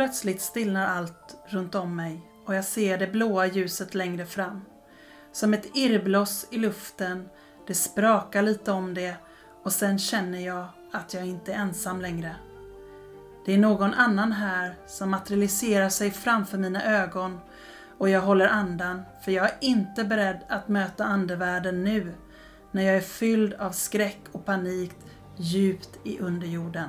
Plötsligt stillnar allt runt om mig och jag ser det blåa ljuset längre fram. Som ett irrbloss i luften, det sprakar lite om det och sen känner jag att jag inte är ensam längre. Det är någon annan här som materialiserar sig framför mina ögon och jag håller andan för jag är inte beredd att möta andevärlden nu när jag är fylld av skräck och panik djupt i underjorden.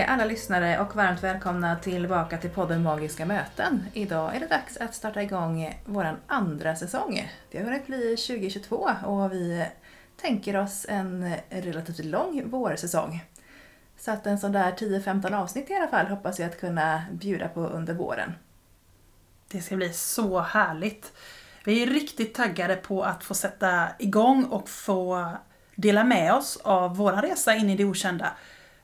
Hej alla lyssnare och varmt välkomna tillbaka till podden Magiska möten. Idag är det dags att starta igång vår andra säsong. Det har hunnit bli 2022 och vi tänker oss en relativt lång vårsäsong. Så att en sån där 10-15 avsnitt i alla fall hoppas jag att kunna bjuda på under våren. Det ska bli så härligt. Vi är riktigt taggade på att få sätta igång och få dela med oss av vår resa in i det okända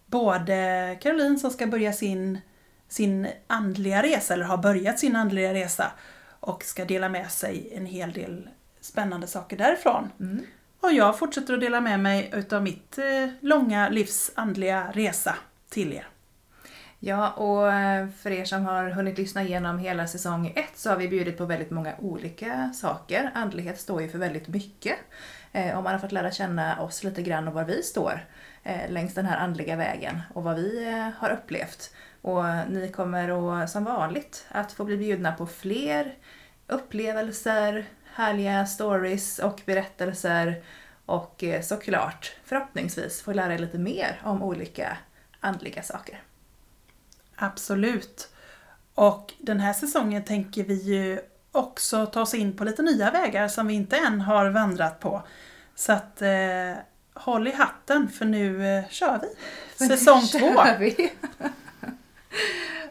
både Caroline som ska börja sin, sin andliga resa, eller har börjat sin andliga resa, och ska dela med sig en hel del spännande saker därifrån. Mm. Och jag fortsätter att dela med mig utav mitt eh, långa livs andliga resa till er. Ja, och eh, för er som har hunnit lyssna igenom hela säsong ett så har vi bjudit på väldigt många olika saker. Andlighet står ju för väldigt mycket. Eh, och man har fått lära känna oss lite grann och var vi står eh, längs den här andliga vägen och vad vi eh, har upplevt. Och ni kommer och, som vanligt att få bli bjudna på fler upplevelser, härliga stories och berättelser och eh, såklart förhoppningsvis få lära er lite mer om olika andliga saker. Absolut. Och den här säsongen tänker vi ju också ta oss in på lite nya vägar som vi inte än har vandrat på. Så att eh, håll i hatten för nu eh, kör vi. Säsong två.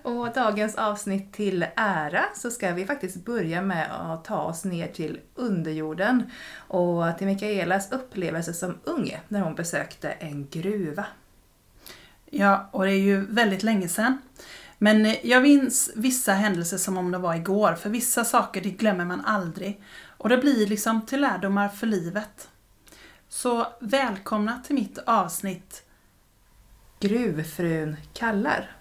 Och dagens avsnitt till ära så ska vi faktiskt börja med att ta oss ner till underjorden och till Mikaelas upplevelse som ung när hon besökte en gruva. Ja, och det är ju väldigt länge sedan. Men eh, jag minns vissa händelser som om det var igår, för vissa saker det glömmer man aldrig. Och det blir liksom till lärdomar för livet. Så välkomna till mitt avsnitt Gruvfrun kallar.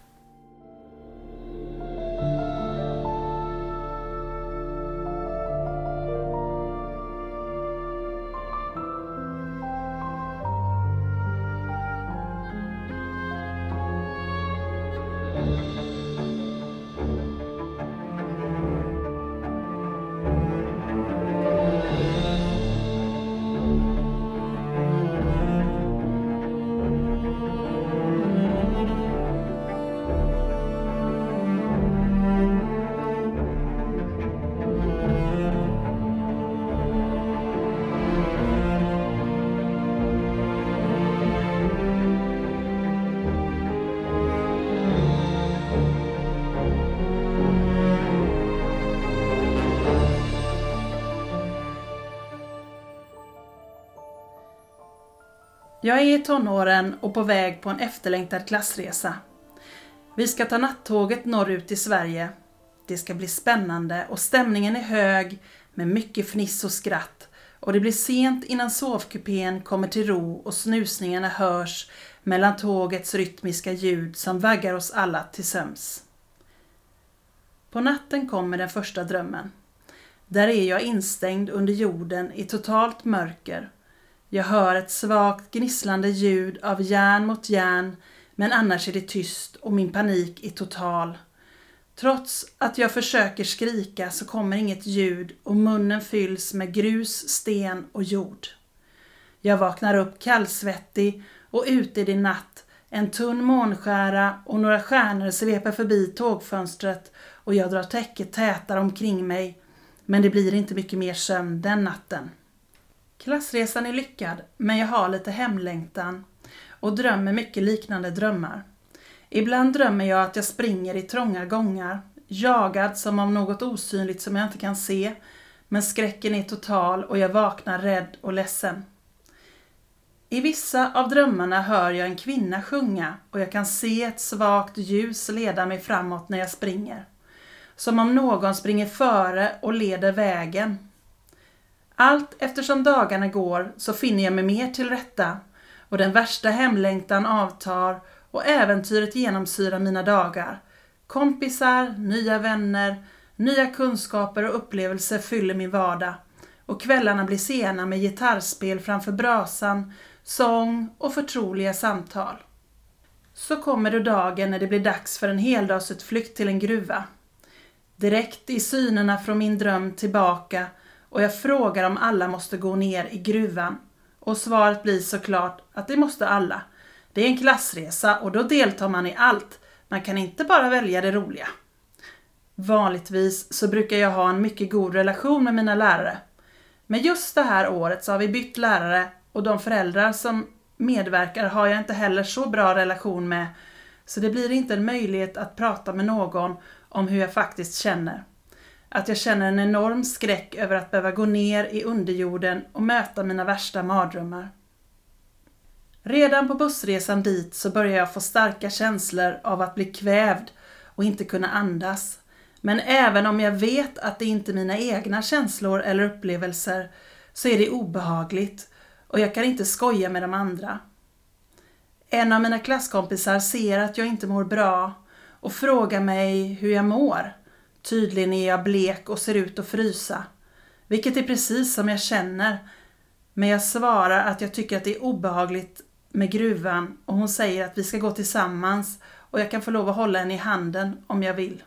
I tonåren och på väg på en efterlängtad klassresa. Vi ska ta nattåget norrut till Sverige. Det ska bli spännande och stämningen är hög med mycket fniss och skratt och det blir sent innan sovkupén kommer till ro och snusningarna hörs mellan tågets rytmiska ljud som vaggar oss alla till söms. På natten kommer den första drömmen. Där är jag instängd under jorden i totalt mörker. Jag hör ett svagt gnisslande ljud av järn mot järn men annars är det tyst och min panik är total. Trots att jag försöker skrika så kommer inget ljud och munnen fylls med grus, sten och jord. Jag vaknar upp kallsvettig och ute i det natt. En tunn månskära och några stjärnor sveper förbi tågfönstret och jag drar täcket tätare omkring mig. Men det blir inte mycket mer sömn den natten. Klassresan är lyckad, men jag har lite hemlängtan och drömmer mycket liknande drömmar. Ibland drömmer jag att jag springer i trånga gångar, jagad som av något osynligt som jag inte kan se, men skräcken är total och jag vaknar rädd och ledsen. I vissa av drömmarna hör jag en kvinna sjunga och jag kan se ett svagt ljus leda mig framåt när jag springer. Som om någon springer före och leder vägen. Allt eftersom dagarna går så finner jag mig mer till rätta och den värsta hemlängtan avtar och äventyret genomsyrar mina dagar. Kompisar, nya vänner, nya kunskaper och upplevelser fyller min vardag och kvällarna blir sena med gitarrspel framför brasan, sång och förtroliga samtal. Så kommer då dagen när det blir dags för en heldagsutflykt till en gruva. Direkt i synerna från min dröm tillbaka och jag frågar om alla måste gå ner i gruvan. Och svaret blir såklart att det måste alla. Det är en klassresa och då deltar man i allt. Man kan inte bara välja det roliga. Vanligtvis så brukar jag ha en mycket god relation med mina lärare. Men just det här året så har vi bytt lärare och de föräldrar som medverkar har jag inte heller så bra relation med. Så det blir inte en möjlighet att prata med någon om hur jag faktiskt känner. Att jag känner en enorm skräck över att behöva gå ner i underjorden och möta mina värsta mardrömmar. Redan på bussresan dit så börjar jag få starka känslor av att bli kvävd och inte kunna andas. Men även om jag vet att det inte är mina egna känslor eller upplevelser så är det obehagligt och jag kan inte skoja med de andra. En av mina klasskompisar ser att jag inte mår bra och frågar mig hur jag mår. Tydligen är jag blek och ser ut att frysa. Vilket är precis som jag känner. Men jag svarar att jag tycker att det är obehagligt med gruvan och hon säger att vi ska gå tillsammans och jag kan få lov att hålla henne i handen om jag vill.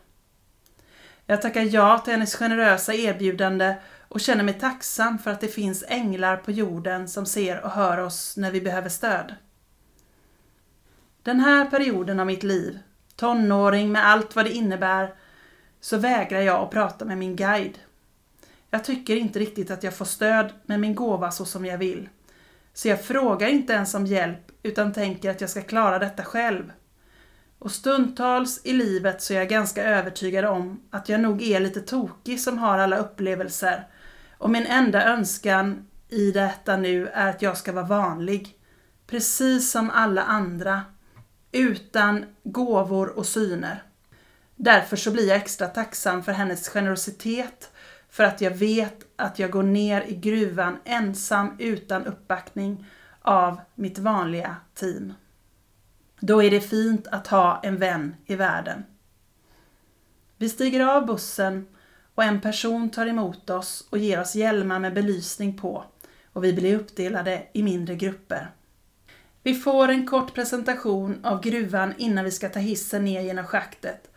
Jag tackar ja till hennes generösa erbjudande och känner mig tacksam för att det finns änglar på jorden som ser och hör oss när vi behöver stöd. Den här perioden av mitt liv, tonåring med allt vad det innebär, så vägrar jag att prata med min guide. Jag tycker inte riktigt att jag får stöd med min gåva så som jag vill. Så jag frågar inte ens om hjälp utan tänker att jag ska klara detta själv. Och stundtals i livet så är jag ganska övertygad om att jag nog är lite tokig som har alla upplevelser. Och min enda önskan i detta nu är att jag ska vara vanlig. Precis som alla andra. Utan gåvor och syner. Därför så blir jag extra tacksam för hennes generositet för att jag vet att jag går ner i gruvan ensam utan uppbackning av mitt vanliga team. Då är det fint att ha en vän i världen. Vi stiger av bussen och en person tar emot oss och ger oss hjälmar med belysning på och vi blir uppdelade i mindre grupper. Vi får en kort presentation av gruvan innan vi ska ta hissen ner genom schaktet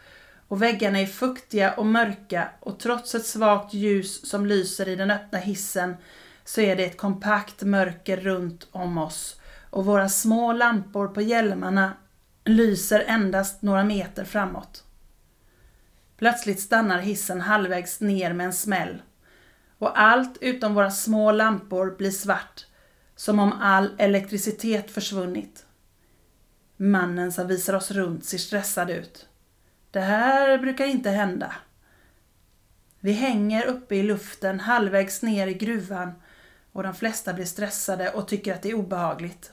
och väggarna är fuktiga och mörka och trots ett svagt ljus som lyser i den öppna hissen så är det ett kompakt mörker runt om oss och våra små lampor på hjälmarna lyser endast några meter framåt. Plötsligt stannar hissen halvvägs ner med en smäll och allt utom våra små lampor blir svart som om all elektricitet försvunnit. Mannen som visar oss runt ser stressad ut. Det här brukar inte hända. Vi hänger uppe i luften halvvägs ner i gruvan och de flesta blir stressade och tycker att det är obehagligt.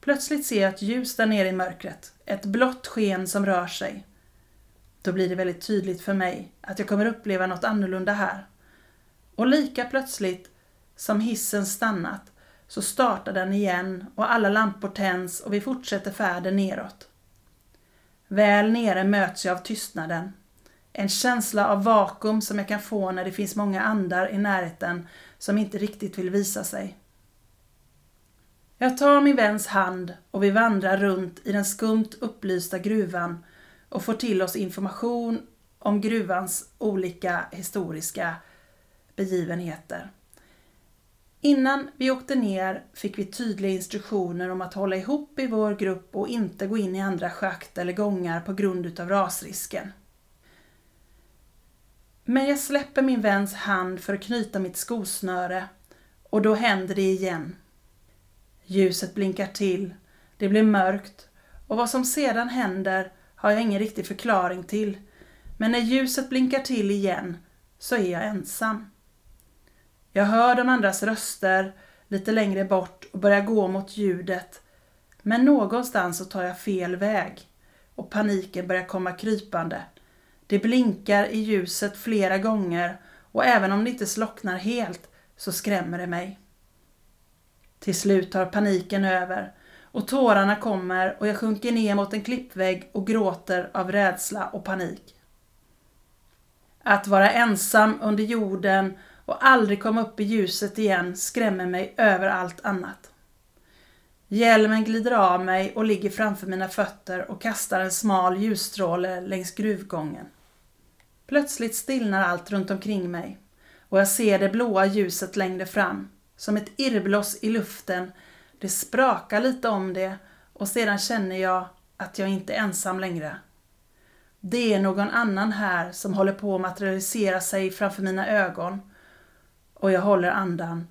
Plötsligt ser jag ett ljus där nere i mörkret, ett blått sken som rör sig. Då blir det väldigt tydligt för mig att jag kommer uppleva något annorlunda här. Och lika plötsligt som hissen stannat så startar den igen och alla lampor tänds och vi fortsätter färden neråt. Väl nere möts jag av tystnaden. En känsla av vakuum som jag kan få när det finns många andar i närheten som inte riktigt vill visa sig. Jag tar min väns hand och vi vandrar runt i den skumt upplysta gruvan och får till oss information om gruvans olika historiska begivenheter. Innan vi åkte ner fick vi tydliga instruktioner om att hålla ihop i vår grupp och inte gå in i andra schakt eller gångar på grund utav rasrisken. Men jag släpper min väns hand för att knyta mitt skosnöre och då händer det igen. Ljuset blinkar till, det blir mörkt och vad som sedan händer har jag ingen riktig förklaring till. Men när ljuset blinkar till igen så är jag ensam. Jag hör de andras röster lite längre bort och börjar gå mot ljudet. Men någonstans så tar jag fel väg och paniken börjar komma krypande. Det blinkar i ljuset flera gånger och även om det inte slocknar helt så skrämmer det mig. Till slut tar paniken över och tårarna kommer och jag sjunker ner mot en klippvägg och gråter av rädsla och panik. Att vara ensam under jorden och aldrig komma upp i ljuset igen skrämmer mig över allt annat. Hjälmen glider av mig och ligger framför mina fötter och kastar en smal ljusstråle längs gruvgången. Plötsligt stillnar allt runt omkring mig och jag ser det blåa ljuset längre fram, som ett irrbloss i luften. Det sprakar lite om det och sedan känner jag att jag inte är ensam längre. Det är någon annan här som håller på att materialisera sig framför mina ögon och jag håller andan,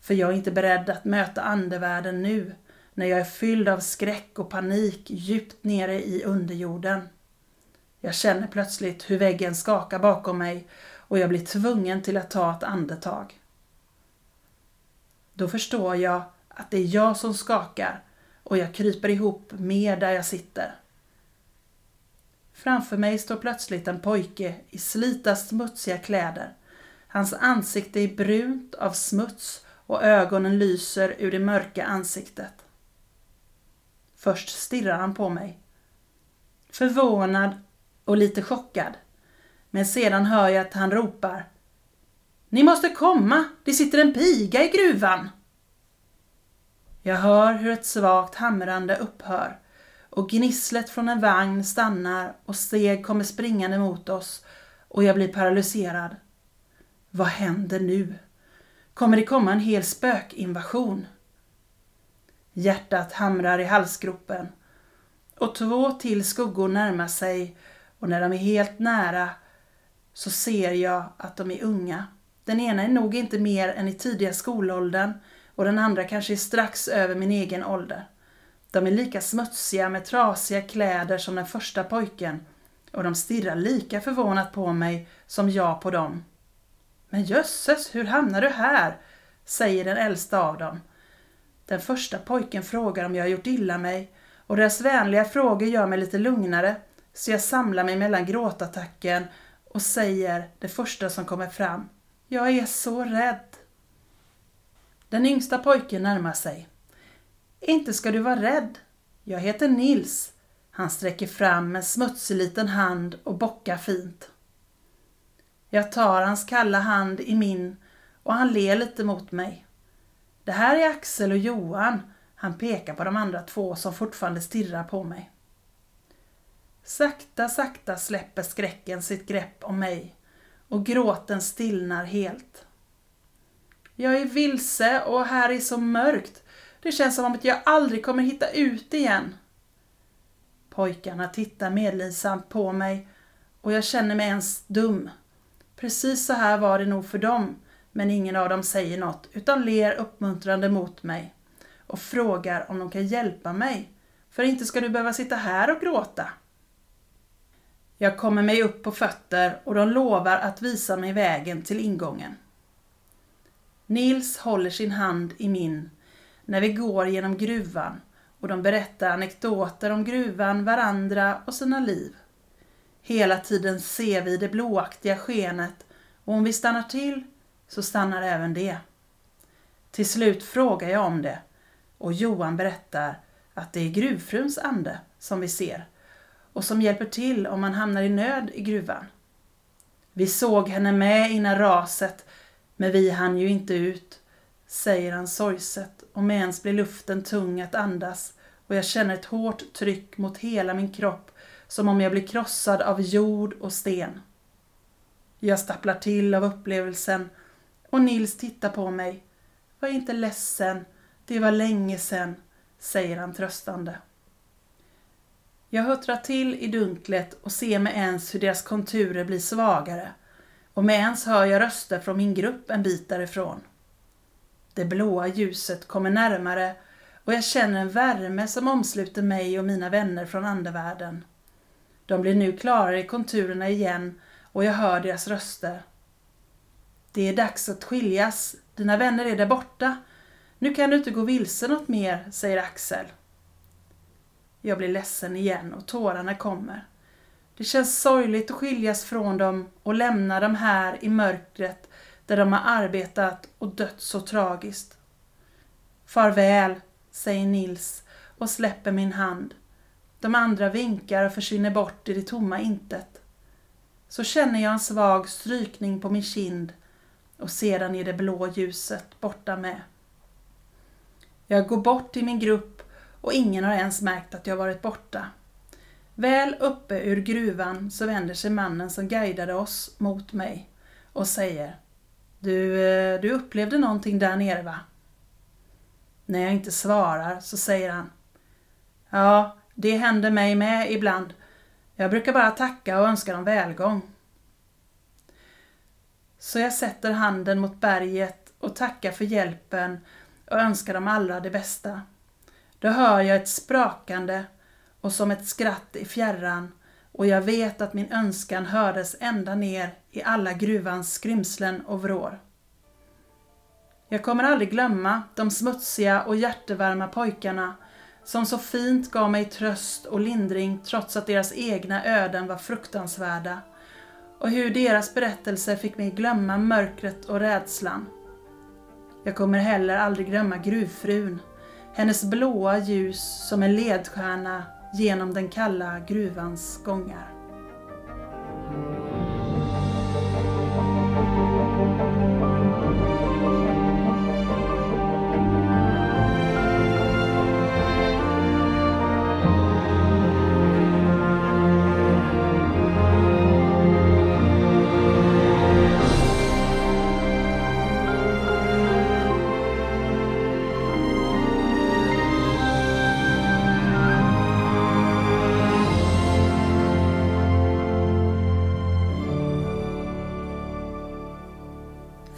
för jag är inte beredd att möta andevärlden nu när jag är fylld av skräck och panik djupt nere i underjorden. Jag känner plötsligt hur väggen skakar bakom mig och jag blir tvungen till att ta ett andetag. Då förstår jag att det är jag som skakar och jag kryper ihop mer där jag sitter. Framför mig står plötsligt en pojke i slita smutsiga kläder Hans ansikte är brunt av smuts och ögonen lyser ur det mörka ansiktet. Först stirrar han på mig. Förvånad och lite chockad. Men sedan hör jag att han ropar. Ni måste komma! Det sitter en piga i gruvan! Jag hör hur ett svagt hamrande upphör och gnisslet från en vagn stannar och steg kommer springande mot oss och jag blir paralyserad. Vad händer nu? Kommer det komma en hel spökinvasion? Hjärtat hamrar i halsgropen och två till skuggor närmar sig och när de är helt nära så ser jag att de är unga. Den ena är nog inte mer än i tidiga skolåldern och den andra kanske är strax över min egen ålder. De är lika smutsiga med trasiga kläder som den första pojken och de stirrar lika förvånat på mig som jag på dem. Men jösses, hur hamnar du här? säger den äldsta av dem. Den första pojken frågar om jag har gjort illa mig och deras vänliga frågor gör mig lite lugnare så jag samlar mig mellan gråtattacken och säger det första som kommer fram. Jag är så rädd. Den yngsta pojken närmar sig. Inte ska du vara rädd. Jag heter Nils. Han sträcker fram en smutsig liten hand och bockar fint. Jag tar hans kalla hand i min och han ler lite mot mig. Det här är Axel och Johan. Han pekar på de andra två som fortfarande stirrar på mig. Sakta, sakta släpper skräcken sitt grepp om mig och gråten stillnar helt. Jag är vilse och här är så mörkt. Det känns som att jag aldrig kommer hitta ut igen. Pojkarna tittar medlidsamt på mig och jag känner mig ens dum. Precis så här var det nog för dem, men ingen av dem säger något utan ler uppmuntrande mot mig och frågar om de kan hjälpa mig, för inte ska du behöva sitta här och gråta. Jag kommer mig upp på fötter och de lovar att visa mig vägen till ingången. Nils håller sin hand i min när vi går genom gruvan och de berättar anekdoter om gruvan, varandra och sina liv. Hela tiden ser vi det blåaktiga skenet. Och om vi stannar till så stannar även det. Till slut frågar jag om det. Och Johan berättar att det är gruvfruns ande som vi ser. Och som hjälper till om man hamnar i nöd i gruvan. Vi såg henne med innan raset men vi hann ju inte ut, säger han sorgset och med ens blir luften tung att andas. Och jag känner ett hårt tryck mot hela min kropp som om jag blir krossad av jord och sten. Jag stapplar till av upplevelsen och Nils tittar på mig. Var inte ledsen, det var länge sen, säger han tröstande. Jag huttrar till i dunklet och ser med ens hur deras konturer blir svagare och med ens hör jag röster från min grupp en bit därifrån. Det blåa ljuset kommer närmare och jag känner en värme som omsluter mig och mina vänner från andevärlden. De blir nu klarare i konturerna igen och jag hör deras röster. Det är dags att skiljas. Dina vänner är där borta. Nu kan du inte gå vilse något mer, säger Axel. Jag blir ledsen igen och tårarna kommer. Det känns sorgligt att skiljas från dem och lämna dem här i mörkret där de har arbetat och dött så tragiskt. Farväl, säger Nils och släpper min hand. De andra vinkar och försvinner bort i det tomma intet. Så känner jag en svag strykning på min kind och sedan är det blå ljuset borta med. Jag går bort till min grupp och ingen har ens märkt att jag varit borta. Väl uppe ur gruvan så vänder sig mannen som guidade oss mot mig och säger Du, eh, du upplevde någonting där nere va? När jag inte svarar så säger han Ja, det händer mig med ibland. Jag brukar bara tacka och önska dem välgång. Så jag sätter handen mot berget och tackar för hjälpen och önskar dem alla det bästa. Då hör jag ett sprakande och som ett skratt i fjärran och jag vet att min önskan hördes ända ner i alla gruvans skrymslen och vrår. Jag kommer aldrig glömma de smutsiga och hjärtevarma pojkarna som så fint gav mig tröst och lindring trots att deras egna öden var fruktansvärda och hur deras berättelser fick mig glömma mörkret och rädslan. Jag kommer heller aldrig glömma gruvfrun, hennes blåa ljus som en ledstjärna genom den kalla gruvans gångar.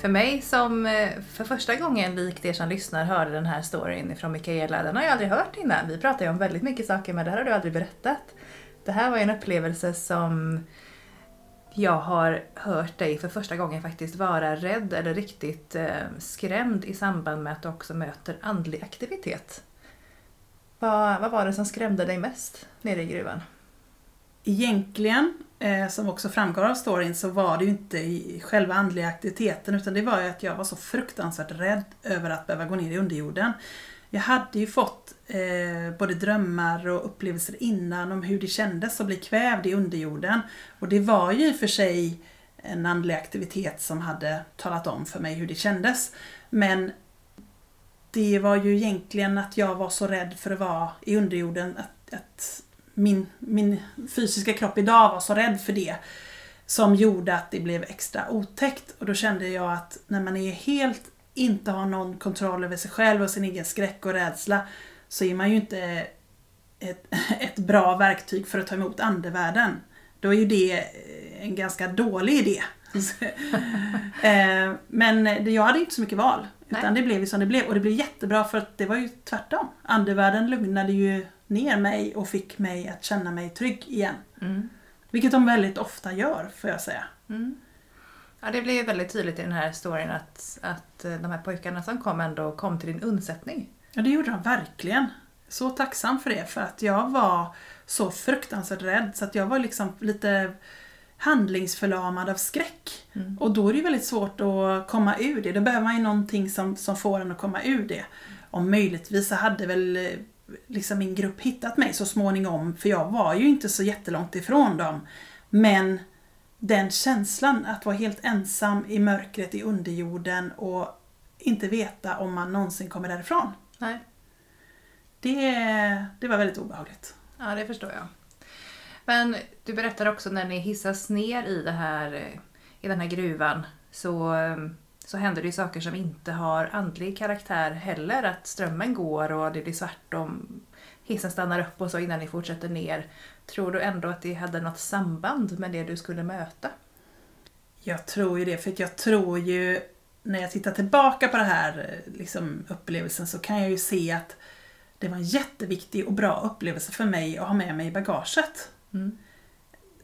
För mig som eh, för första gången, likt er som lyssnar, hörde den här storyn från Mikaela, den har jag aldrig hört innan. Vi pratar ju om väldigt mycket saker men det här har du aldrig berättat. Det här var en upplevelse som jag har hört dig för första gången faktiskt vara rädd eller riktigt eh, skrämd i samband med att du också möter andlig aktivitet. Vad, vad var det som skrämde dig mest nere i gruvan? Egentligen, eh, som också framgår av storyn, så var det ju inte i själva andliga aktiviteten utan det var ju att jag var så fruktansvärt rädd över att behöva gå ner i underjorden. Jag hade ju fått eh, både drömmar och upplevelser innan om hur det kändes att bli kvävd i underjorden. Och det var ju i och för sig en andlig aktivitet som hade talat om för mig hur det kändes. Men det var ju egentligen att jag var så rädd för att vara i underjorden att, att min, min fysiska kropp idag var så rädd för det som gjorde att det blev extra otäckt. Och då kände jag att när man är helt inte har någon kontroll över sig själv och sin egen skräck och rädsla så är man ju inte ett, ett bra verktyg för att ta emot andevärlden. Då är ju det en ganska dålig idé. Eh, men jag hade inte så mycket val. Utan Nej. det blev ju som det blev. Och det blev jättebra för att det var ju tvärtom. Andevärlden lugnade ju ner mig och fick mig att känna mig trygg igen. Mm. Vilket de väldigt ofta gör, får jag säga. Mm. Ja, det blev väldigt tydligt i den här storyn att, att eh, de här pojkarna som kom ändå kom till din undsättning. Ja, det gjorde de verkligen. så tacksam för det för att jag var så fruktansvärt rädd så att jag var liksom lite handlingsförlamad av skräck. Mm. Och då är det ju väldigt svårt att komma ur det. Då behöver man ju någonting som, som får en att komma ur det. Om möjligtvis så hade väl eh, liksom min grupp hittat mig så småningom för jag var ju inte så jättelångt ifrån dem. Men den känslan att vara helt ensam i mörkret i underjorden och inte veta om man någonsin kommer därifrån. Nej. Det, det var väldigt obehagligt. Ja, det förstår jag. Men du berättar också när ni hissas ner i, det här, i den här gruvan så, eh, så händer det ju saker som inte har andlig karaktär heller. Att strömmen går och det blir svart och hissen stannar upp och så innan ni fortsätter ner. Tror du ändå att det hade något samband med det du skulle möta? Jag tror ju det, för jag tror ju när jag tittar tillbaka på den här liksom, upplevelsen så kan jag ju se att det var en jätteviktig och bra upplevelse för mig att ha med mig i bagaget. Mm.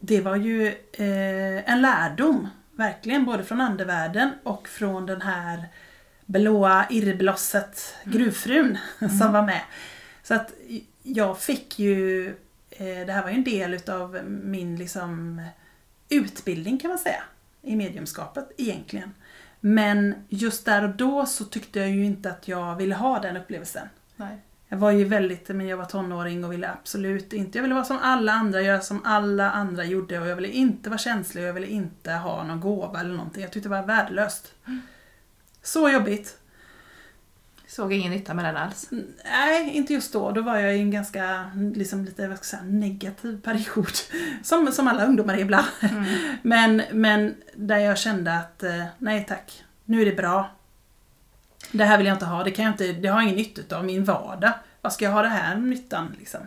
Det var ju eh, en lärdom, verkligen, både från andevärlden och från den här blåa irrblosset gruvfrun som var med. Så att jag fick ju, eh, det här var ju en del utav min liksom utbildning kan man säga i mediumskapet egentligen. Men just där och då så tyckte jag ju inte att jag ville ha den upplevelsen. Nej. Jag var ju väldigt, men jag var tonåring och ville absolut inte, jag ville vara som alla andra, göra som alla andra gjorde och jag ville inte vara känslig och jag ville inte ha någon gåva eller någonting. Jag tyckte det var värdelöst. Så jobbigt. Såg ingen nytta med den alls. Nej, inte just då. Då var jag i en ganska, liksom lite, vad ska säga, negativ period. Som, som alla ungdomar är ibland. Men, men där jag kände att, eh, nej tack, nu är det bra. Det här vill jag inte ha, det, kan jag inte, det har jag ingen nytta av min vardag. Vad ska jag ha det här nyttan liksom?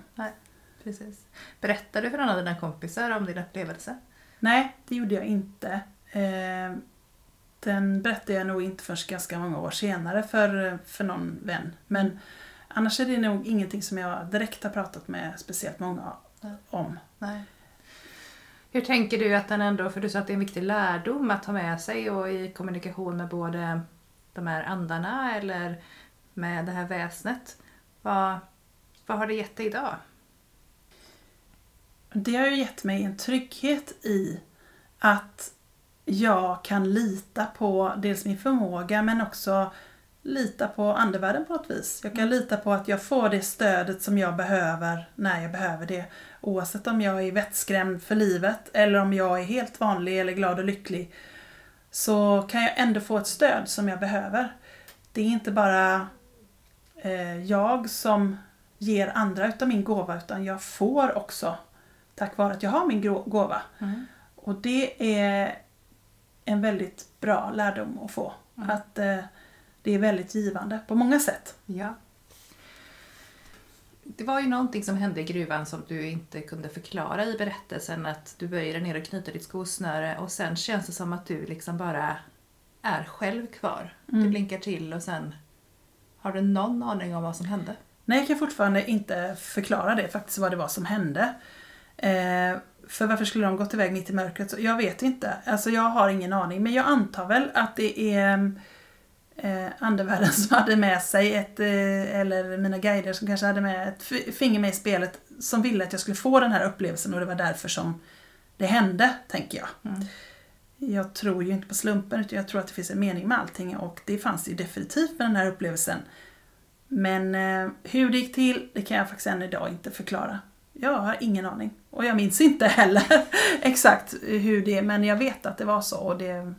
Precis. Berättade du för någon av dina kompisar om din upplevelse? Nej, det gjorde jag inte. Eh, den berättade jag nog inte först ganska många år senare för, för någon vän. Men annars är det nog ingenting som jag direkt har pratat med speciellt många om. Nej. Hur tänker du att den ändå, för du sa att det är en viktig lärdom att ha med sig och i kommunikation med både de här andarna eller med det här väsnet. Vad, vad har det gett dig idag? Det har ju gett mig en trygghet i att jag kan lita på dels min förmåga men också lita på andevärlden på något vis. Jag kan lita på att jag får det stödet som jag behöver när jag behöver det. Oavsett om jag är vettskrämd för livet eller om jag är helt vanlig eller glad och lycklig så kan jag ändå få ett stöd som jag behöver. Det är inte bara eh, jag som ger andra utav min gåva utan jag får också tack vare att jag har min gåva. Och det är en väldigt bra lärdom att få. Mm. Att eh, det är väldigt givande på många sätt. Ja. Det var ju någonting som hände i gruvan som du inte kunde förklara i berättelsen. Att du böjer ner och knyter ditt skosnöre och sen känns det som att du liksom bara är själv kvar. Mm. blinkar till och sen har du någon aning om vad som hände? Nej, jag kan fortfarande inte förklara det faktiskt vad det var som hände. Eh, för varför skulle de gått iväg mitt i mörkret? Jag vet inte. Alltså jag har ingen aning. Men jag antar väl att det är eh, andevärlden som hade med sig ett, eh, eller mina guider som kanske hade med ett finger med i spelet som ville att jag skulle få den här upplevelsen och det var därför som det hände, tänker jag. Mm. Jag tror ju inte på slumpen utan jag tror att det finns en mening med allting och det fanns ju definitivt med den här upplevelsen. Men eh, hur det gick till, det kan jag faktiskt än idag inte förklara. Jag har ingen aning. Och jag minns inte heller exakt hur det är, men jag vet att det var så. Och det...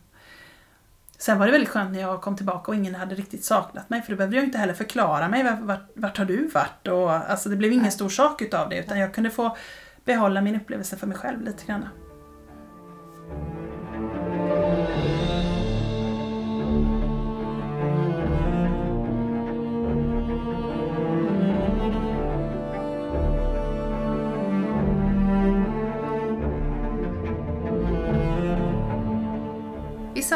Sen var det väldigt skönt när jag kom tillbaka och ingen hade riktigt saknat mig, för då behövde jag inte heller förklara mig. Vart, vart, har du varit? Och, alltså, det blev ingen stor sak utav det, utan jag kunde få behålla min upplevelse för mig själv lite grann.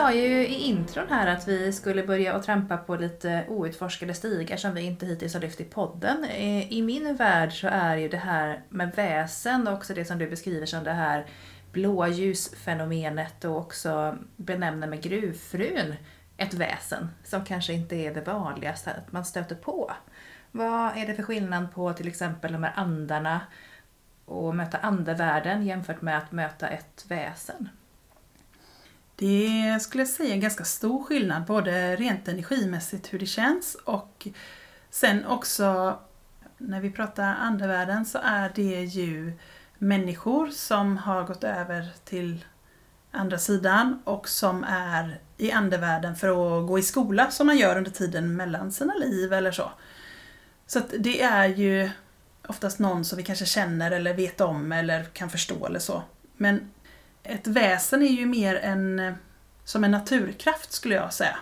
Sa ju i intron här att vi skulle börja att trampa på lite outforskade stigar som vi inte hittills har lyft i podden. I min värld så är ju det här med väsen och också det som du beskriver som det här blåljusfenomenet och också benämner med gruvfrun ett väsen som kanske inte är det vanligaste att man stöter på. Vad är det för skillnad på till exempel de här andarna och möta andevärlden jämfört med att möta ett väsen? Det skulle jag säga är en ganska stor skillnad, både rent energimässigt hur det känns och sen också när vi pratar andevärlden så är det ju människor som har gått över till andra sidan och som är i andevärlden för att gå i skola som man gör under tiden mellan sina liv eller så. Så att det är ju oftast någon som vi kanske känner eller vet om eller kan förstå eller så. Men ett väsen är ju mer en, som en naturkraft skulle jag säga.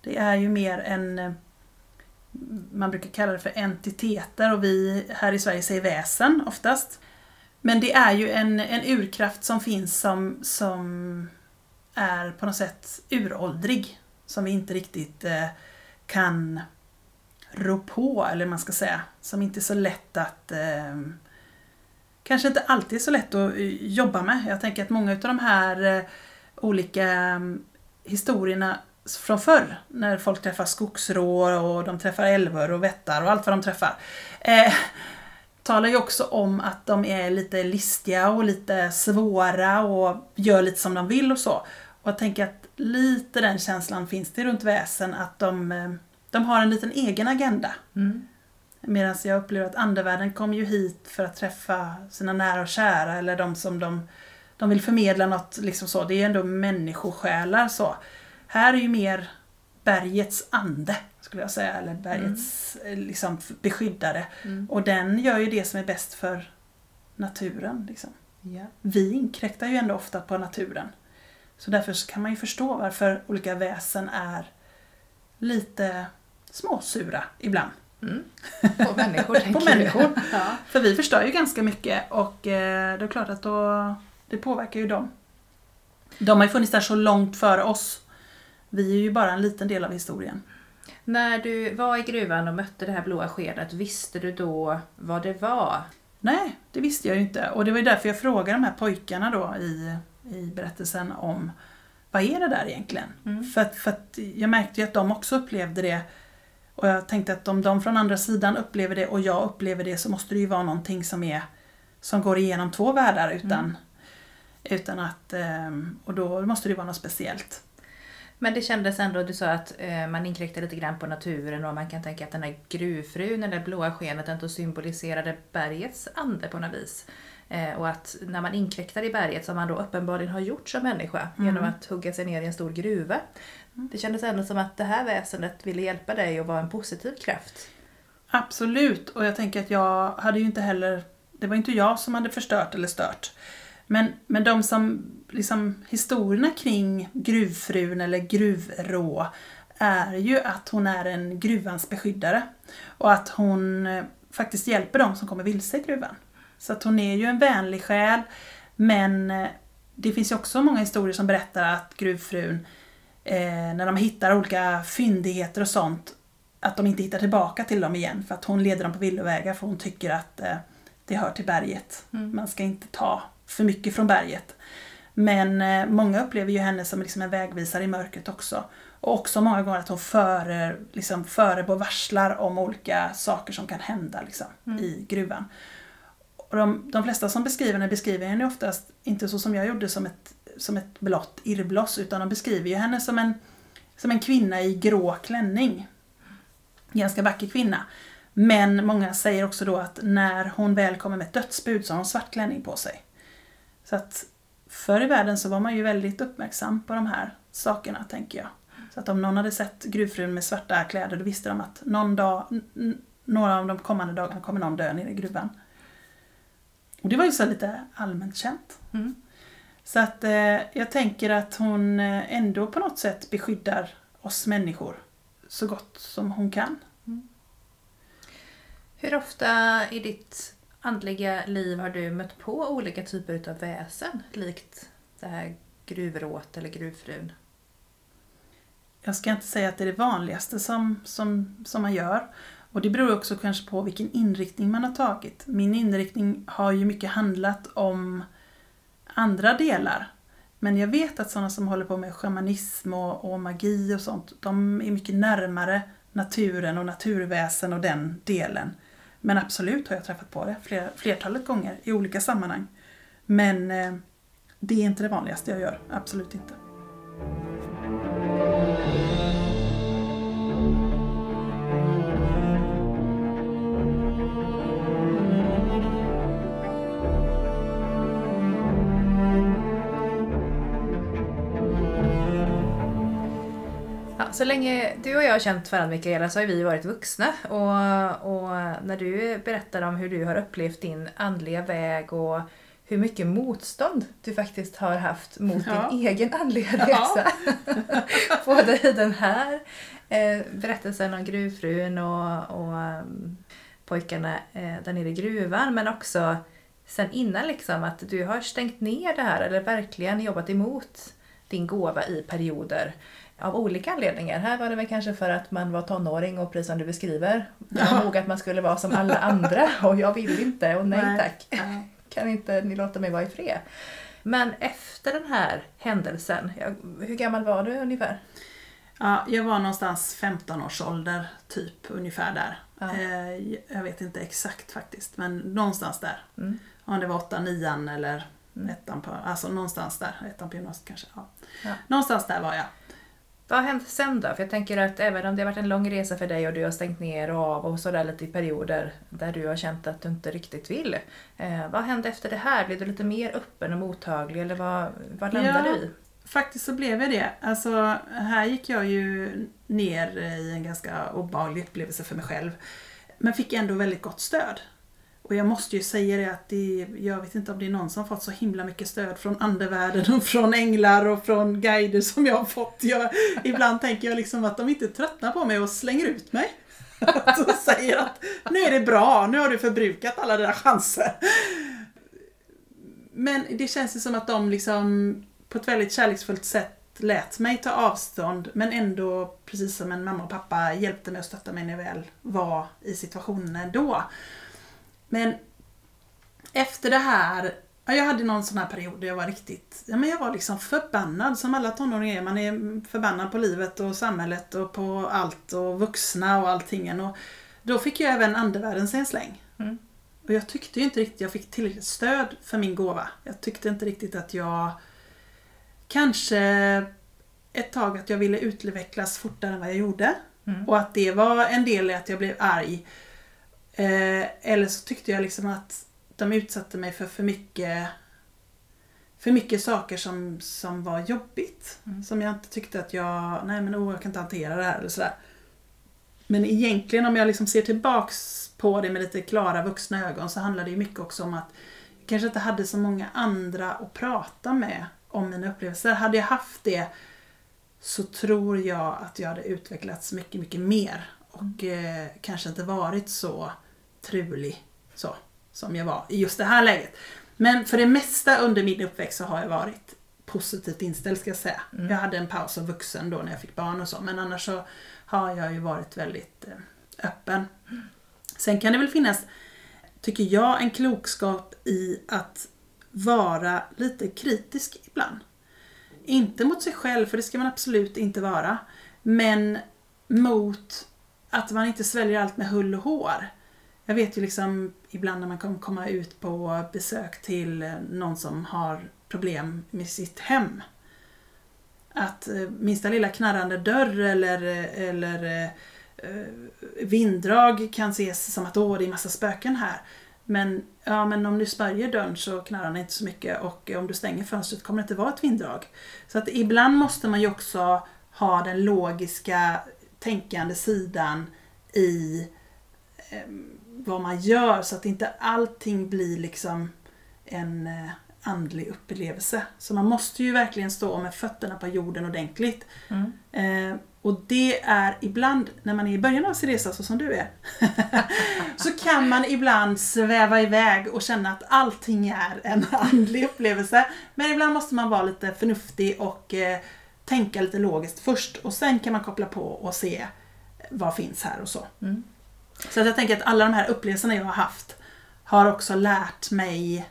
Det är ju mer en, man brukar kalla det för entiteter och vi här i Sverige säger väsen oftast. Men det är ju en, en urkraft som finns som, som är på något sätt uråldrig. Som vi inte riktigt eh, kan rå på, eller man ska säga. Som inte är så lätt att eh, kanske inte alltid är så lätt att eh, jobba med. Jag tänker att många av de här eh, olika mm, historierna från förr, när folk träffar skogsrå, och de träffar älvor och vättar och allt vad de träffar. Eh, talar ju också om att de är lite listiga och lite svåra och gör lite som de vill och så. Och jag tänker att lite den känslan finns det runt väsen, att de, eh, de har en liten egen agenda. Mm. Medan jag upplever att andevärlden kommer ju hit för att träffa sina nära och kära eller de som de, de vill förmedla något liksom så. Det är ändå människosjälar så. Här är ju mer bergets ande skulle jag säga, eller bergets mm. liksom, beskyddare. Mm. Och den gör ju det som är bäst för naturen. Liksom. Yeah. Vi inkräktar ju ändå ofta på naturen. Så därför så kan man ju förstå varför olika väsen är lite småsura ibland. Mm. På människor tänker På människor. ja. För vi förstör ju ganska mycket och eh, det är klart att då, det påverkar ju dem. De har ju funnits där så långt före oss. Vi är ju bara en liten del av historien. När du var i gruvan och mötte det här blåa skedet, visste du då vad det var? Nej, det visste jag ju inte. Och det var ju därför jag frågade de här pojkarna då i, i berättelsen om vad är det där egentligen? Mm. För, att, för att jag märkte ju att de också upplevde det. Och jag tänkte att om de från andra sidan upplever det och jag upplever det så måste det ju vara någonting som är som går igenom två världar utan, mm. utan att, ehm, och då måste det vara något speciellt. Men det kändes ändå, du sa att eh, man inkräktade lite grann på naturen och man kan tänka att den här gruvfrun, eller blåa skenet, ändå symboliserade bergets ande på något vis. Eh, och att när man inkräktar i berget, som man då uppenbarligen har gjort som människa, mm. genom att hugga sig ner i en stor gruva. Mm. Det kändes ändå som att det här väsendet ville hjälpa dig och vara en positiv kraft. Absolut, och jag tänker att jag hade ju inte heller, det var inte jag som hade förstört eller stört. Men, men de som, liksom historierna kring gruvfrun eller gruvrå är ju att hon är en gruvans beskyddare. Och att hon eh, faktiskt hjälper dem som kommer vilse i gruvan. Så att hon är ju en vänlig själ. Men eh, det finns ju också många historier som berättar att gruvfrun, eh, när de hittar olika fyndigheter och sånt, att de inte hittar tillbaka till dem igen för att hon leder dem på villovägar för hon tycker att eh, det hör till berget. Mm. Man ska inte ta för mycket från berget. Men eh, många upplever ju henne som liksom en vägvisare i mörkret också. Och också många gånger att hon före, liksom, förebår varslar om olika saker som kan hända liksom, mm. i gruvan. Och de, de flesta som beskriver henne beskriver henne oftast inte så som jag gjorde som ett, som ett blått irrbloss utan de beskriver ju henne som en, som en kvinna i grå klänning. Ganska vacker kvinna. Men många säger också då att när hon väl kommer med ett dödsbud så har hon svart klänning på sig. Så att förr i världen så var man ju väldigt uppmärksam på de här sakerna, tänker jag. Så att om någon hade sett gruvfrun med svarta kläder, då visste de att någon dag, några av de kommande dagarna kommer någon dö nere i gruvan. Och det var ju så lite allmänt känt. Mm. Så att eh, jag tänker att hon eh, ändå på något sätt beskyddar oss människor så gott som hon kan. Mm. Hur ofta i ditt andliga liv har du mött på olika typer av väsen? Likt det här gruvråt eller gruvfrun? Jag ska inte säga att det är det vanligaste som, som, som man gör. Och det beror också kanske på vilken inriktning man har tagit. Min inriktning har ju mycket handlat om andra delar. Men jag vet att sådana som håller på med shamanism och, och magi och sånt, de är mycket närmare naturen och naturväsen och den delen. Men absolut har jag träffat på det fler, flertalet gånger i olika sammanhang. Men eh, det är inte det vanligaste jag gör, absolut inte. Så länge du och jag har känt varandra Mikaela så har vi varit vuxna och, och när du berättar om hur du har upplevt din andliga väg och hur mycket motstånd du faktiskt har haft mot Ja. din egen andliga Ja. resa. Både i den här eh, berättelsen om gruvfrun och, och um, pojkarna eh, där nere i gruvan men också sen innan liksom att du har stängt ner det här eller verkligen jobbat emot din gåva i perioder av olika anledningar. Här var det väl kanske för att man var tonåring och precis som du beskriver, var Ja. nog att man skulle vara som alla andra och jag vill inte och nej, Nej. tack. Ja. Kan inte ni låta mig vara i fred? Men efter den här händelsen, hur gammal var du ungefär? Ja, jag var någonstans 15 års ålder, typ ungefär där. Ja. Eh, jag vet inte exakt faktiskt, men någonstans där. Mm. Om det var 8 nian eller Mm. ettan på, alltså någonstans där, ettan på gymnasiet kanske. Ja. Ja. Någonstans där var jag. Vad har hänt sen då? För jag tänker att även om det har varit en lång resa för dig och du har stängt ner och av och sådär lite i perioder där du har känt att du inte riktigt vill. Eh, vad hände efter det här? Blev du lite mer öppen och mottaglig eller vad, vad landade Ja. du i? Faktiskt så blev jag det. Alltså, här gick jag ju ner i en ganska obehaglig upplevelse för mig själv. Men fick ändå väldigt gott stöd. Och jag måste ju säga det att det, jag vet inte om det är någon som fått så himla mycket stöd från andevärlden och från änglar och från guider som jag har fått. Jag, ibland tänker jag liksom att de inte tröttnar på mig och slänger ut mig. och säger att nu är det bra, nu har du förbrukat alla dina chanser. Men det känns ju som att de liksom på ett väldigt kärleksfullt sätt lät mig ta avstånd men ändå, precis som en mamma och pappa, hjälpte mig och stöttade mig när jag väl var i situationen ändå. Men efter det här, ja, jag hade någon sån här period där jag var riktigt, ja men jag var liksom förbannad som alla tonåringar är. Man är förbannad på livet och samhället och på allt och vuxna och allting. Och då fick jag även andevärlden sig en släng. Mm. Och jag tyckte ju inte riktigt jag fick tillräckligt stöd för min gåva. Jag tyckte inte riktigt att jag kanske ett tag att jag ville utvecklas fortare än vad jag gjorde. Mm. Och att det var en del i att jag blev arg. Eh, eller så tyckte jag liksom att de utsatte mig för för mycket för mycket saker som, som var jobbigt. Mm. Som jag inte tyckte att jag, nej men oh, jag kan inte hantera det här eller sådär. Men egentligen om jag liksom ser tillbaks på det med lite klara vuxna ögon så handlar det ju mycket också om att jag kanske inte hade så många andra att prata med om mina upplevelser. Hade jag haft det så tror jag att jag hade utvecklats mycket, mycket mer. Och eh, kanske inte varit så trulig så, som jag var i just det här läget. Men för det mesta under min uppväxt så har jag varit positivt inställd ska jag säga. Mm. Jag hade en paus som vuxen då när jag fick barn och så. Men annars så har jag ju varit väldigt eh, öppen. Sen kan det väl finnas, tycker jag, en klokskap i att vara lite kritisk ibland. Inte mot sig själv, för det ska man absolut inte vara. Men mot att man inte sväljer allt med hull och hår. Jag vet ju liksom ibland när man kan komma ut på besök till någon som har problem med sitt hem. Att eh, minsta lilla knarrande dörr eller, eller eh, vinddrag kan ses som att åh, det är massa spöken här. Men, ja, men om du spärjer dörren så knarrar den inte så mycket och om du stänger fönstret kommer det inte vara ett vinddrag. Så att ibland måste man ju också ha den logiska tänkande sidan i ehm, vad man gör så att inte allting blir liksom en eh, andlig upplevelse. Så man måste ju verkligen stå med fötterna på jorden ordentligt. Mm. Eh, och det är ibland, när man är i början av sin resa så som du är, så kan man ibland sväva iväg och känna att allting är en andlig upplevelse. Men ibland måste man vara lite förnuftig och eh, tänka lite logiskt först och sen kan man koppla på och se vad finns här och så. Mm. Så att jag tänker att alla de här upplevelserna jag har haft har också lärt mig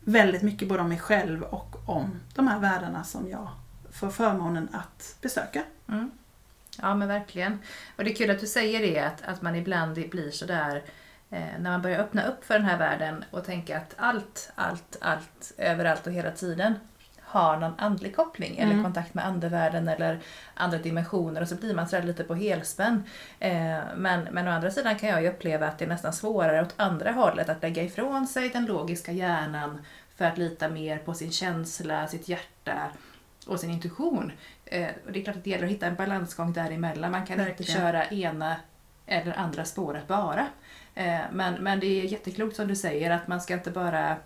väldigt mycket både om mig själv och om de här världarna som jag får förmånen att besöka. Mm. Ja men verkligen. Och det är kul att du säger det att, att man ibland blir sådär eh, när man börjar öppna upp för den här världen och tänka att allt, allt, allt, överallt och hela tiden har någon andlig koppling mm. eller kontakt med andevärlden eller andra dimensioner och så blir man sådär lite på helspänn. Eh, men, men å andra sidan kan jag ju uppleva att det är nästan svårare åt andra hållet att lägga ifrån sig den logiska hjärnan för att lita mer på sin känsla, sitt hjärta och sin intuition. Eh, och det är klart att det gäller att hitta en balansgång däremellan. Man kan Verkligen. inte köra ena eller andra spåret bara. Eh, men, men det är jätteklokt som du säger att man ska inte bara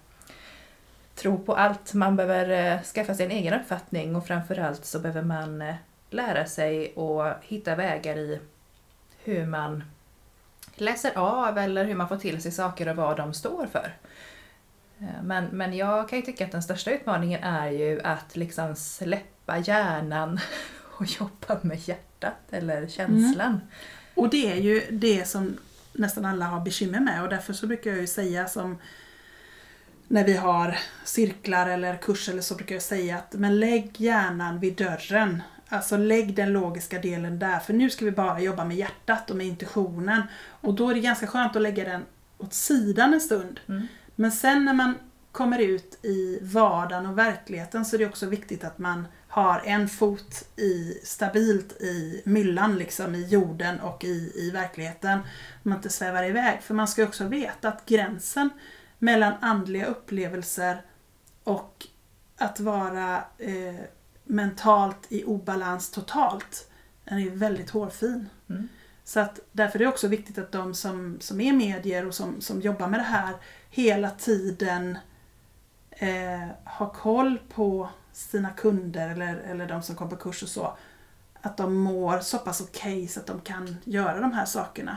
tro på allt. Man behöver eh, skaffa sig en egen uppfattning och framförallt så behöver man eh, lära sig och hitta vägar i hur man läser av eller hur man får till sig saker och vad de står för. Eh, men, men jag kan ju tycka att den största utmaningen är ju att liksom släppa hjärnan och jobba med hjärtat eller känslan. Mm. Och det är ju det som nästan alla har bekymmer med och därför så brukar jag ju säga som när vi har cirklar eller kurser eller så brukar jag säga att men lägg hjärnan vid dörren. Alltså lägg den logiska delen där för nu ska vi bara jobba med hjärtat och med intuitionen. Och då är det ganska skönt att lägga den åt sidan en stund. Mm. Men sen när man kommer ut i vardagen och verkligheten så är det också viktigt att man har en fot i, stabilt i myllan, liksom i jorden och i, i verkligheten. Man inte svävar iväg. För man ska också veta att gränsen mellan andliga upplevelser och att vara eh, mentalt i obalans totalt, den är väldigt hårfin. Mm. Så att därför är det också viktigt att de som, som är medier och som, som jobbar med det här hela tiden eh, har koll på sina kunder eller, eller de som kommer på kurs och så. Att de mår så pass okej okay så att de kan göra de här sakerna.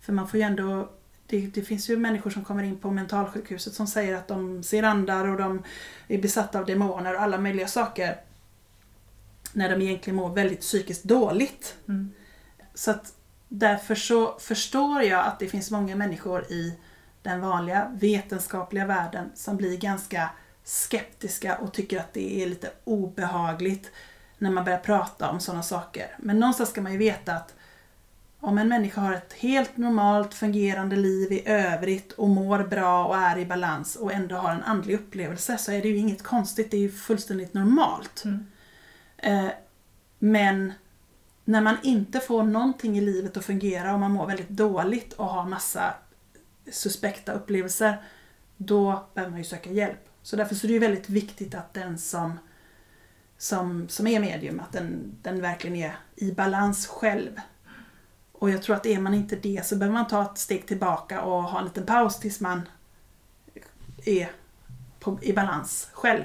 För man får ju ändå det, det, finns ju människor som kommer in på mentalsjukhuset som säger att de ser andar och de är besatta av demoner och alla möjliga saker. När de egentligen mår väldigt psykiskt dåligt. Mm. Så att därför så förstår jag att det finns många människor i den vanliga vetenskapliga världen som blir ganska skeptiska och tycker att det är lite obehagligt när man börjar prata om sådana saker. Men någonstans ska man ju veta att om en människa har ett helt normalt fungerande liv i övrigt och mår bra och är i balans och ändå har en andlig upplevelse så är det ju inget konstigt, det är ju fullständigt normalt. Mm. Eh, men när man inte får någonting i livet att fungera och man mår väldigt dåligt och har massa suspekta upplevelser, då behöver man ju söka hjälp. Så därför så är det ju väldigt viktigt att den som, som, som är medium, att den, den verkligen är i balans själv. Och jag tror att är man inte det så behöver man ta ett steg tillbaka och ha en liten paus tills man är på, i balans själv.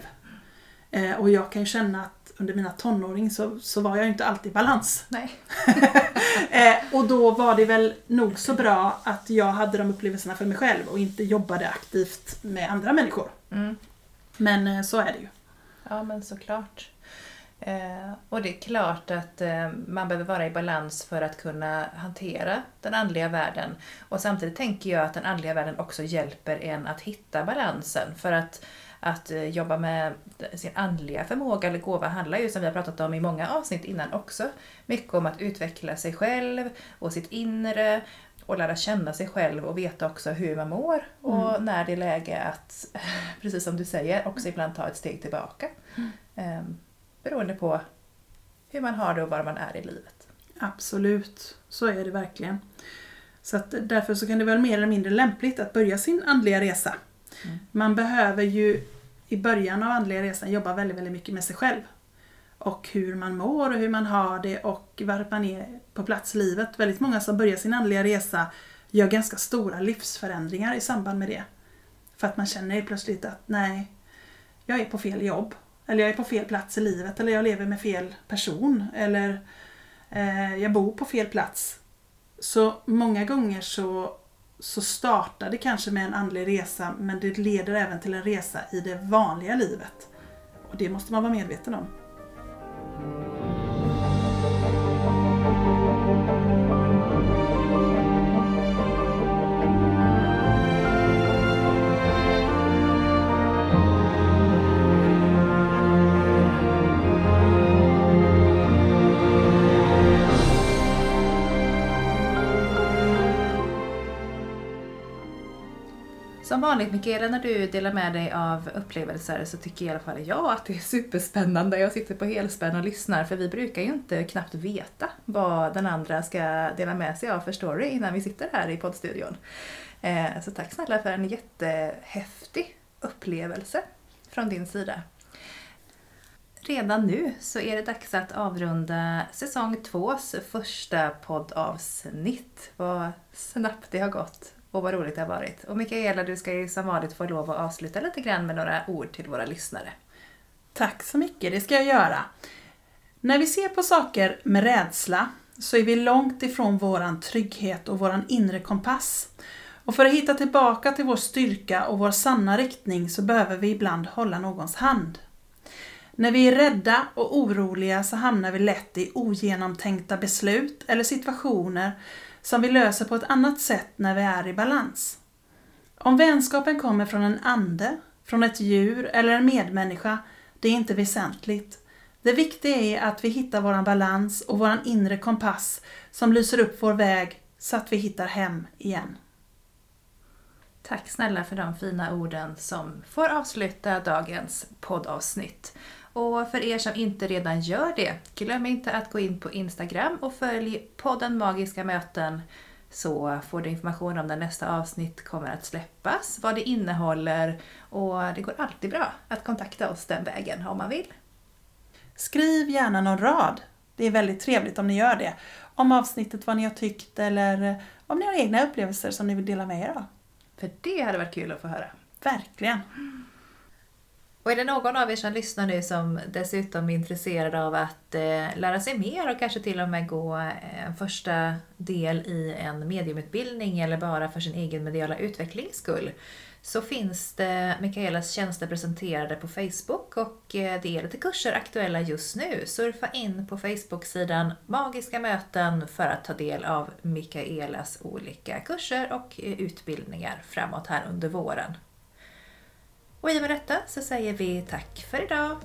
Eh, och jag kan ju känna att under mina tonåring så, så var jag inte alltid i balans. Nej. eh, och då var det väl nog så bra att jag hade de upplevelserna för mig själv och inte jobbade aktivt med andra människor. Mm. Men eh, så är det ju. Ja men såklart. Eh, och det är klart att eh, man behöver vara i balans för att kunna hantera den andliga världen. Och samtidigt tänker jag att den andliga världen också hjälper en att hitta balansen. För att, att eh, jobba med sin andliga förmåga eller gåva handlar ju, som vi har pratat om i många avsnitt innan också, mycket om att utveckla sig själv och sitt inre och lära känna sig själv och veta också hur man mår och mm. när det är läge att, precis som du säger, också ibland ta ett steg tillbaka. Mm. Beroende på hur man har det och var man är i livet. Absolut, så är det verkligen. Så att därför så kan det vara mer eller mindre lämpligt att börja sin andliga resa. Mm. Man behöver ju i början av andliga resan jobba väldigt, väldigt mycket med sig själv. Och hur man mår och hur man har det och var man är på plats i livet. Väldigt många som börjar sin andliga resa gör ganska stora livsförändringar i samband med det. För att man känner plötsligt att nej, jag är på fel jobb. Eller jag är på fel plats i livet eller jag lever med fel person eller eh, jag bor på fel plats. Så många gånger så, så startar det kanske med en andlig resa men det leder även till en resa i det vanliga livet. Och det måste man vara medveten om. Som vanligt Mikaela, när du delar med dig av upplevelser så tycker i alla fall jag att det är superspännande. Jag sitter på helspänn och lyssnar för vi brukar ju inte knappt veta vad den andra ska dela med sig av för story innan vi sitter här i poddstudion. Eh, så tack snälla för en jättehäftig upplevelse från din sida. Redan nu så är det dags att avrunda säsong tvås första poddavsnitt. Vad snabbt det har gått och vad roligt det har varit. Och Mikaela, du ska ju som vanligt få lov att avsluta lite grann med några ord till våra lyssnare. Tack så mycket, det ska jag göra. När vi ser på saker med rädsla så är vi långt ifrån våran trygghet och våran inre kompass. Och för att hitta tillbaka till vår styrka och vår sanna riktning så behöver vi ibland hålla någons hand. När vi är rädda och oroliga så hamnar vi lätt i ogenomtänkta beslut eller situationer som vi löser på ett annat sätt när vi är i balans. Om vänskapen kommer från en ande, från ett djur eller en medmänniska, det är inte väsentligt. Det viktiga är att vi hittar våran balans och våran inre kompass som lyser upp vår väg så att vi hittar hem igen. Tack snälla för de fina orden som får avsluta dagens poddavsnitt. Och för er som inte redan gör det, glöm inte att gå in på Instagram och följ podden Magiska möten så får du information om när nästa avsnitt kommer att släppas, vad det innehåller och det går alltid bra att kontakta oss den vägen om man vill. Skriv gärna någon rad. Det är väldigt trevligt om ni gör det. Om avsnittet, vad ni har tyckt eller om ni har egna upplevelser som ni vill dela med er av. För det hade varit kul att få höra. Verkligen. Och är det någon av er som lyssnar nu som dessutom är intresserad av att eh, lära sig mer och kanske till och med gå eh, en första del i en mediumutbildning eller bara för sin egen mediala utvecklings skull så finns det Mikaelas tjänster presenterade på Facebook och eh, det är lite kurser aktuella just nu. Surfa in på Facebook-sidan Magiska möten för att ta del av Mikaelas olika kurser och eh, utbildningar framåt här under våren. Och i och med detta så säger vi tack för idag.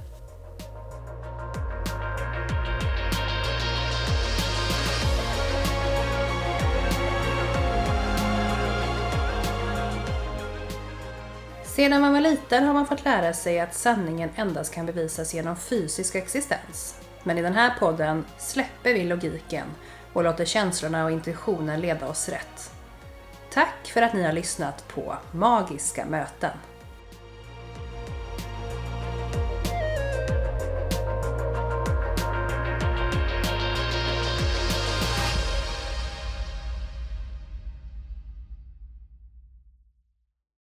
Sedan man var liten har man fått lära sig att sanningen endast kan bevisas genom fysisk existens. Men i den här podden släpper vi logiken och låter känslorna och intuitionen leda oss rätt. Tack för att ni har lyssnat på Magiska möten.